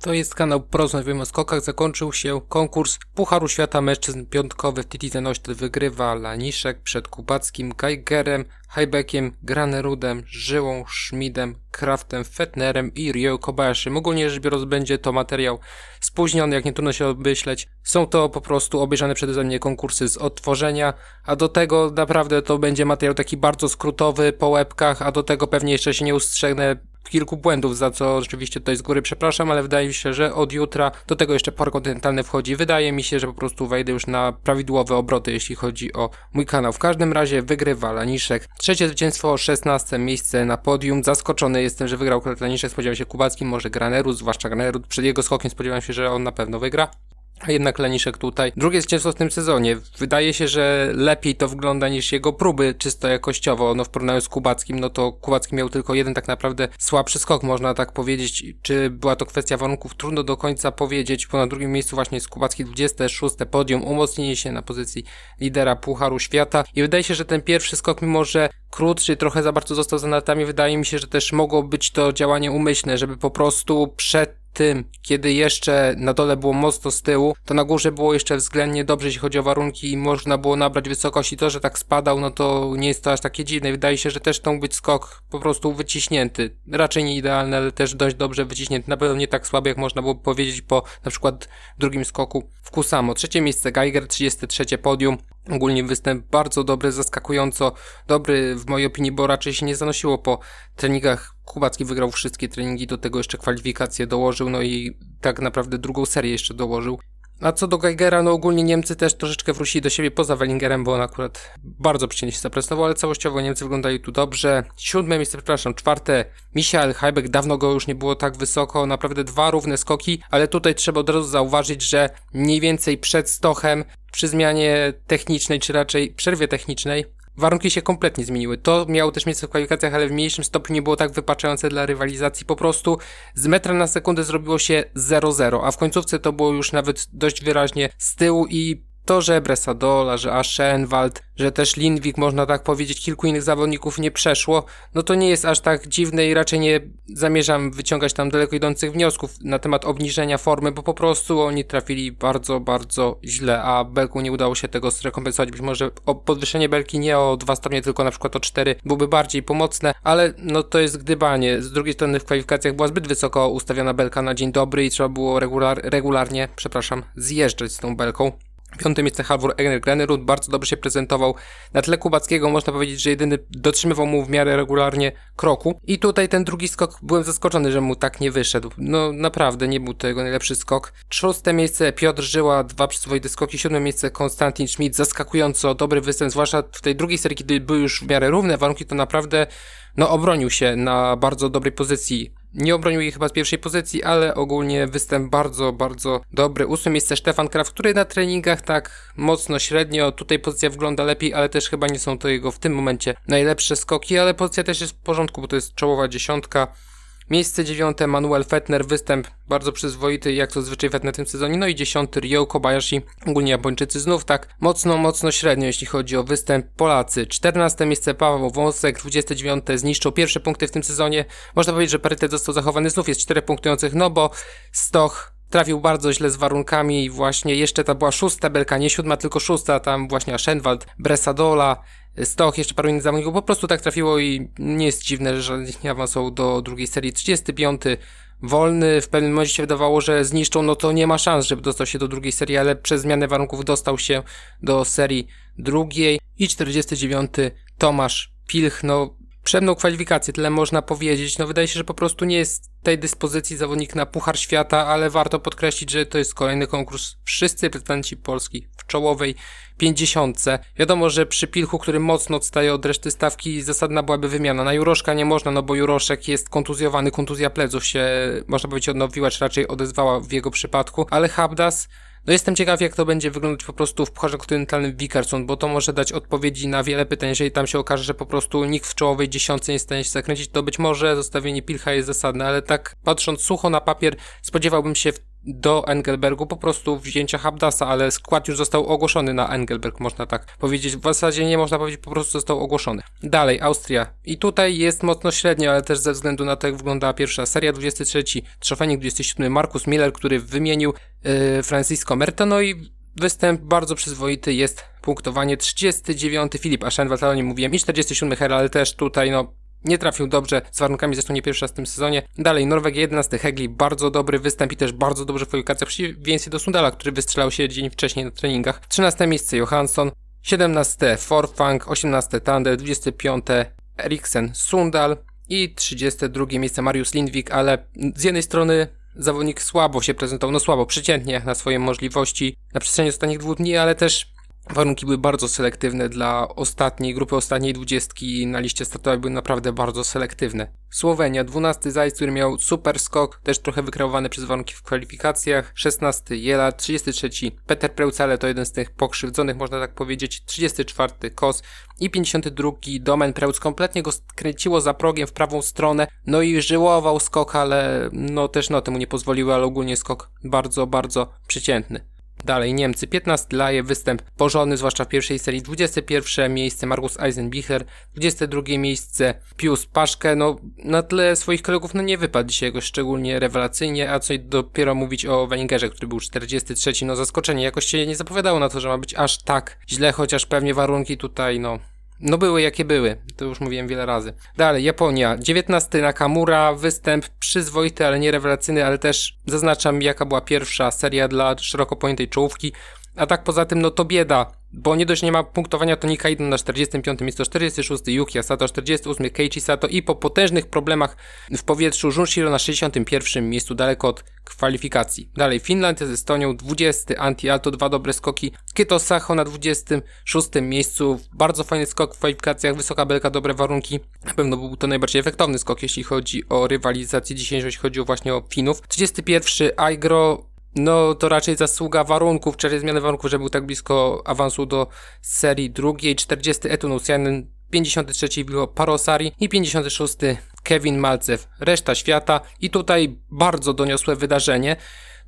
To jest kanał Porozmawiamy o skokach. Zakończył się konkurs Pucharu Świata Mężczyzn piątkowy w Titizen Ośtel. Wygrywa Laniszek przed Kubackim, Geigerem, Heibekiem, Granerudem, Żyłą, Schmidem, Kraftem, Fetnerem i Ryo Kobayashi. Ogólnie rzecz biorąc będzie to materiał spóźniony, jak nie trudno się obmyśleć. Są to po prostu obejrzane przeze mnie konkursy z odtworzenia, a do tego naprawdę to będzie materiał taki bardzo skrótowy po łebkach, a do tego pewnie jeszcze się nie ustrzegnę kilku błędów, za co oczywiście tutaj z góry przepraszam, ale wydaje mi się, że od jutra do tego jeszcze por kontynentalny wchodzi. Wydaje mi się, że po prostu wejdę już na prawidłowe obroty, jeśli chodzi o mój kanał. W każdym razie wygrywa Laniszek. Trzecie zwycięstwo, 16 miejsce na podium. Zaskoczony jestem, że wygrał Laniszek. Spodziewałem się Kubackim, może Granerus, zwłaszcza Granerus. Przed jego skokiem spodziewałem się, że on na pewno wygra. A jednak Laniszek tutaj. Drugie zwycięstwo w tym sezonie. Wydaje się, że lepiej to wygląda niż jego próby czysto jakościowo. No w porównaniu z Kubackim, no to Kubacki miał tylko jeden tak naprawdę słabszy skok, można tak powiedzieć. Czy była to kwestia warunków? Trudno do końca powiedzieć, bo na drugim miejscu właśnie jest Kubacki 26 podium, umocnienie się na pozycji lidera Pucharu Świata. I wydaje się, że ten pierwszy skok, mimo że krótszy, trochę za bardzo został za natami, wydaje mi się, że też mogło być to działanie umyślne, żeby po prostu przed tym, kiedy jeszcze na dole było mocno z tyłu, to na górze było jeszcze względnie dobrze, jeśli chodzi o warunki i można było nabrać wysokości. To, że tak spadał, no to nie jest to aż takie dziwne. Wydaje się, że też to mógł być skok po prostu wyciśnięty. Raczej nie idealny, ale też dość dobrze wyciśnięty. Na pewno nie tak słaby, jak można było powiedzieć po na przykład drugim skoku w Kusamo. Trzecie miejsce Geiger, 33 podium. Ogólnie występ bardzo dobry, zaskakująco dobry w mojej opinii, bo raczej się nie zanosiło po treningach. Kubacki wygrał wszystkie treningi, do tego jeszcze kwalifikacje dołożył, no i tak naprawdę drugą serię jeszcze dołożył. A co do Geigera, no ogólnie Niemcy też troszeczkę wrócili do siebie poza Wellingerem, bo on akurat bardzo przyjemnie się zaprezentował, ale całościowo Niemcy wyglądali tu dobrze. Siódme miejsce, przepraszam, czwarte, Michael Heibeck, dawno go już nie było tak wysoko, naprawdę dwa równe skoki, ale tutaj trzeba od razu zauważyć, że mniej więcej przed Stochem, przy zmianie technicznej, czy raczej przerwie technicznej, warunki się kompletnie zmieniły. To miało też miejsce w kwalifikacjach, ale w mniejszym stopniu nie było tak wypaczające dla rywalizacji. Po prostu z metra na sekundę zrobiło się 0-0, a w końcówce to było już nawet dość wyraźnie z tyłu i to, że Bresadola, że Aschenwald, że też Lindwik, można tak powiedzieć, kilku innych zawodników nie przeszło, no to nie jest aż tak dziwne i raczej nie zamierzam wyciągać tam daleko idących wniosków na temat obniżenia formy, bo po prostu oni trafili bardzo, bardzo źle, a Belku nie udało się tego zrekompensować. Być może podwyższenie Belki nie o dwa stopnie, tylko na przykład o cztery byłoby bardziej pomocne, ale no to jest gdybanie. Z drugiej strony w kwalifikacjach była zbyt wysoko ustawiona Belka na dzień dobry i trzeba było regular, regularnie, przepraszam, zjeżdżać z tą Belką. Piąte miejsce Halvor Egner Granerud bardzo dobrze się prezentował. Na tle Kubackiego można powiedzieć, że jedyny dotrzymywał mu w miarę regularnie kroku. I tutaj ten drugi skok byłem zaskoczony, że mu tak nie wyszedł. No naprawdę nie był to jego najlepszy skok. Szóste miejsce Piotr Żyła, dwa przyzwoite skoki. Siódme miejsce Konstantin Schmidt, zaskakująco dobry występ, zwłaszcza w tej drugiej serii, kiedy były już w miarę równe warunki, to naprawdę no obronił się na bardzo dobrej pozycji nie obronił jej chyba z pierwszej pozycji, ale ogólnie występ bardzo, bardzo dobry. Ósme miejsce Stefan Kraft, który na treningach tak mocno średnio, tutaj pozycja wygląda lepiej, ale też chyba nie są to jego w tym momencie najlepsze skoki, ale pozycja też jest w porządku, bo to jest czołowa dziesiątka. Miejsce dziewiąte Manuel Fettner, występ bardzo przyzwoity, jak to zwyczaj Fettner w tym sezonie. No i dziesiąty Ryo Kobayashi, ogólnie Japończycy znów tak mocno, mocno średnio, jeśli chodzi o występ. Polacy, czternaste miejsce Paweł Wąsek, 29 zniszczył pierwsze punkty w tym sezonie. Można powiedzieć, że parytet został zachowany, znów jest czterech punktujących, no bo Stoch trafił bardzo źle z warunkami i właśnie jeszcze ta była szósta belka, nie siódma, tylko szósta, tam właśnie Aschenwald, Bresadola, Stoch, jeszcze paru innych zawodników, po prostu tak trafiło i nie jest dziwne, że nie awansował do drugiej serii. 35. Wolny, w pewnym momencie się wydawało, że zniszczą, no to nie ma szans, żeby dostał się do drugiej serii, ale przez zmianę warunków dostał się do serii drugiej. I 49. Tomasz Pilch, no przemną kwalifikację, tyle można powiedzieć. No wydaje się, że po prostu nie jest tej dyspozycji zawodnik na Puchar Świata, ale warto podkreślić, że to jest kolejny konkurs. Wszyscy reprezentanci Polski w czołowej pięćdziesiątce. Wiadomo, że przy Pilchu, który mocno odstaje od reszty stawki, zasadna byłaby wymiana. Na Juroszka nie można, no bo Juroszek jest kontuzjowany, kontuzja pleców się, można powiedzieć, odnowiła, czy raczej odezwała w jego przypadku, ale Habdas no jestem ciekaw, jak to będzie wyglądać po prostu w Pucharze Kontynentalnym w Wickersund, bo to może dać odpowiedzi na wiele pytań. Jeżeli tam się okaże, że po prostu nikt w czołowej dziesiątce nie w stanie się zakręcić, to być może zostawienie Pilcha jest zasadne, ale tak patrząc sucho na papier, spodziewałbym się do Engelbergu po prostu wzięcia Habdasa, ale skład już został ogłoszony na Engelberg, można tak powiedzieć. W zasadzie nie można powiedzieć, po prostu został ogłoszony. Dalej, Austria. I tutaj jest mocno średnio, ale też ze względu na to, jak wyglądała pierwsza seria. 23 Trzofenik, 27 Markus Miller, który wymienił yy, Francisco Merta, no i występ bardzo przyzwoity jest punktowanie 39 Filip Aschenwald, o nim mówiłem, i 47 Her, ale też tutaj no nie trafił dobrze, z warunkami zresztą nie pierwszy raz w tym sezonie. Dalej, Norwegia 11, Hegli, bardzo dobry występ i też bardzo dobrze kwalifikacja w przeciwieństwie do Sundala, który wystrzelał się dzień wcześniej na treningach. 13 miejsce Johansson, 17 Forfang, 18 Tander, 25 Eriksen Sundal. I 32 miejsce Mariusz Lindwik, ale z jednej strony zawodnik słabo się prezentował, no słabo, przeciętnie na swoje możliwości na przestrzeni ostatnich dwóch dni, ale też Warunki były bardzo selektywne dla ostatniej grupy, ostatniej dwudziestki na liście startowej były naprawdę bardzo selektywne. Słowenia, 12 Zajc, który miał super skok, też trochę wykreowany przez warunki w kwalifikacjach, 16 Jela, 33 Peter Preucale to jeden z tych pokrzywdzonych, można tak powiedzieć, 34 Kos i 52 Domen Preutz kompletnie go skręciło za progiem w prawą stronę, no i żyłował skok, ale no też no temu nie pozwoliły, ale ogólnie skok bardzo, bardzo przeciętny. Dalej Niemcy 15 laje, występ porządny, zwłaszcza w pierwszej serii. 21 miejsce Markus Eisenbichler, 22 miejsce Pius Paszke. No na tle swoich kolegów no nie wypadł dzisiaj jakoś szczególnie rewelacyjnie, a co dopiero mówić o Weiningerze, który był 43. No zaskoczenie, jakoś się nie zapowiadało na to, że ma być aż tak źle, chociaż pewnie warunki tutaj no no były jakie były, to już mówiłem wiele razy. Dalej, Japonia, 19 Nakamura, występ przyzwoity, ale nie rewelacyjny, ale też zaznaczam jaka była pierwsza seria dla szeroko pojętej czołówki. A tak poza tym, no to bieda, bo nie dość nie ma punktowania to Nikaido na 45 miejscu, 46 Yuki Sato, 48 Keiichi Sato i po potężnych problemach w powietrzu Junshiro na 61 miejscu, daleko od kwalifikacji. Dalej Finlandia z Estonią, 20 Anti-Alto, dwa dobre skoki, Kito Sacho na 26 miejscu, bardzo fajny skok w kwalifikacjach, wysoka belka, dobre warunki, na pewno był to najbardziej efektowny skok, jeśli chodzi o rywalizację dzisiejszą, jeśli chodzi właśnie o Finów. 31 Aigro, no to raczej zasługa warunków, czyli zmiany warunków, że był tak blisko awansu do serii drugiej. 40 Etunusianen, 53 było Parosari i 56 Kevin Malcew. Reszta świata i tutaj bardzo doniosłe wydarzenie,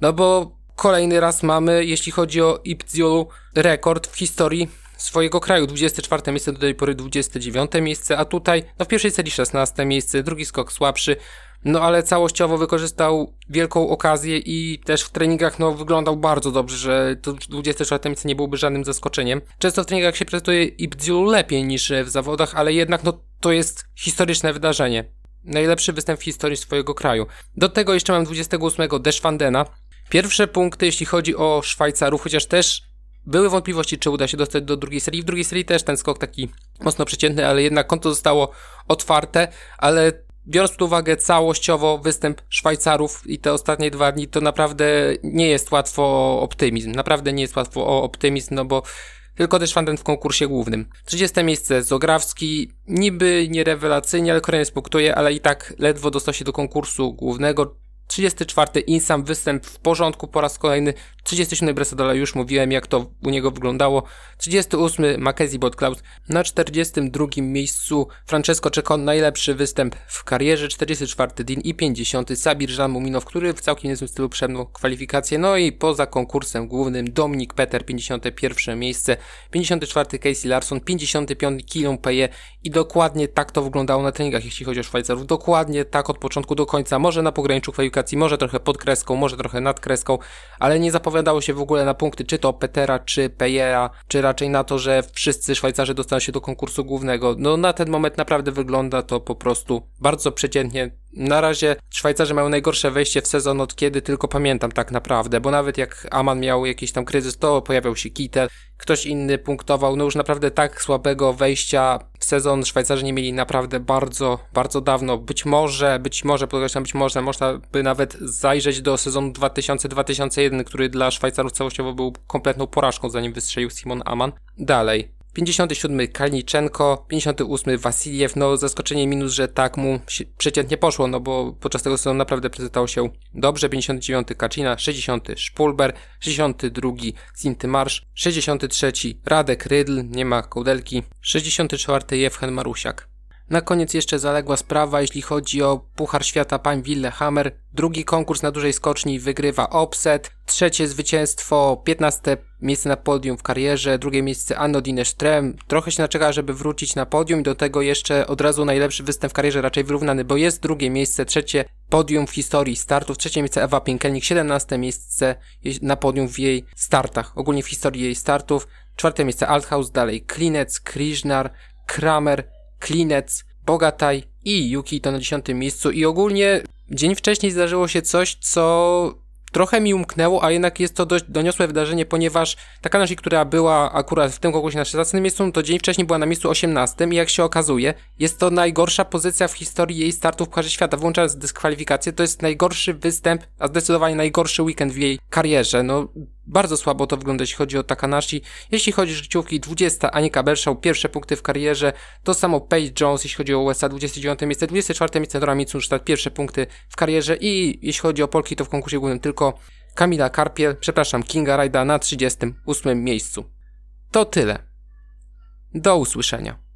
no bo kolejny raz mamy, jeśli chodzi o Ipziolu, rekord w historii swojego kraju. 24 miejsce, do tej pory 29 miejsce, a tutaj no w pierwszej serii 16 miejsce, drugi skok słabszy. No ale całościowo wykorzystał wielką okazję i też w treningach no wyglądał bardzo dobrze, że to 24 miejsce nie byłoby żadnym zaskoczeniem. Często w treningach się prezentuje Ibdziu lepiej niż w zawodach, ale jednak no to jest historyczne wydarzenie. Najlepszy występ w historii swojego kraju. Do tego jeszcze mam 28 Deszwandena. Pierwsze punkty, jeśli chodzi o Szwajcarów, chociaż też były wątpliwości, czy uda się dostać do drugiej serii. W drugiej serii też ten skok taki mocno przeciętny, ale jednak konto zostało otwarte, ale biorąc pod uwagę całościowo występ Szwajcarów i te ostatnie dwa dni, to naprawdę nie jest łatwo o optymizm. Naprawdę nie jest łatwo o optymizm, no bo tylko też Fanden w konkursie głównym. 30 miejsce Zograwski, niby nie rewelacyjnie, ale kolejny punktuje, ale i tak ledwo dostał się do konkursu głównego. 34 Insam występ w porządku po raz kolejny. 37 Bresadola już mówiłem jak to u niego wyglądało. 38 Mackenzie Botcloud na 42 miejscu Francesco Czekon najlepszy występ w karierze. 44 Din i 50 Sabir Żamuminow, który w całkiem niezłym stylu przemnął kwalifikacje. No i poza konkursem głównym Dominik Peter 51 miejsce. 54 Casey Larson, 55 Kilon Peje i dokładnie tak to wyglądało na treningach jeśli chodzi o Szwajcarów. Dokładnie tak od początku do końca. Może na pograniczu kwalifikacji może trochę pod kreską, może trochę nad kreską, ale nie zapowiadało się w ogóle na punkty czy to Petera, czy Pejera, czy raczej na to, że wszyscy Szwajcarzy dostaną się do konkursu głównego. No na ten moment naprawdę wygląda to po prostu bardzo przeciętnie. Na razie Szwajcarzy mają najgorsze wejście w sezon od kiedy tylko pamiętam tak naprawdę, bo nawet jak Aman miał jakiś tam kryzys, to pojawiał się Kittel, ktoś inny punktował, no już naprawdę tak słabego wejścia w sezon Szwajcarzy nie mieli naprawdę bardzo, bardzo dawno. Być może, być może, podkreślam, być może, można by nawet zajrzeć do sezonu 2000-2001, który dla Szwajcarów całościowo był kompletną porażką, zanim wystrzelił Simon Aman. Dalej. 57 Kalniczenko, 58 Wasiliew, no zaskoczenie minus, że tak mu przeciętnie poszło, no bo podczas tego sezonu naprawdę prezentował się dobrze, 59 Kaczyna, 60 Szpulber, 62 Sinty Marsz, 63 Radek Rydl, nie ma kołdelki, 64 Jewchen Marusiak. Na koniec jeszcze zaległa sprawa, jeśli chodzi o Puchar Świata pań Willehammer. Drugi konkurs na dużej skoczni wygrywa Opset. Trzecie zwycięstwo, 15 miejsce na podium w karierze. Drugie miejsce Anodine Strem. Trochę się naczeka, żeby wrócić na podium i do tego jeszcze od razu najlepszy występ w karierze, raczej wyrównany, bo jest drugie miejsce, trzecie podium w historii startów. Trzecie miejsce Ewa Pinkelnik, 17 miejsce na podium w jej startach. Ogólnie w historii jej startów. Czwarte miejsce Althaus, dalej Klinec, Krishnar, Kramer, Klinec, Bogataj i Yuki to na dziesiątym miejscu i ogólnie dzień wcześniej zdarzyło się coś, co trochę mi umknęło, a jednak jest to dość doniosłe wydarzenie, ponieważ taka nasza, która była akurat w tym konkursie na 16 miejscu, to dzień wcześniej była na miejscu 18 i jak się okazuje, jest to najgorsza pozycja w historii jej startu w Pucharze Świata, włączając dyskwalifikację, to jest najgorszy występ, a zdecydowanie najgorszy weekend w jej karierze, no bardzo słabo to wygląda, jeśli chodzi o Takanashi. Jeśli chodzi o życiówki, 20 Anika Bershaw, pierwsze punkty w karierze. To samo Paige Jones, jeśli chodzi o USA, 29 miejsce, 24 miejsce Dora Mitsunstadt, pierwsze punkty w karierze. I jeśli chodzi o Polki, to w konkursie głównym tylko Kamila Karpiel, przepraszam, Kinga Rajda na 38 miejscu. To tyle. Do usłyszenia.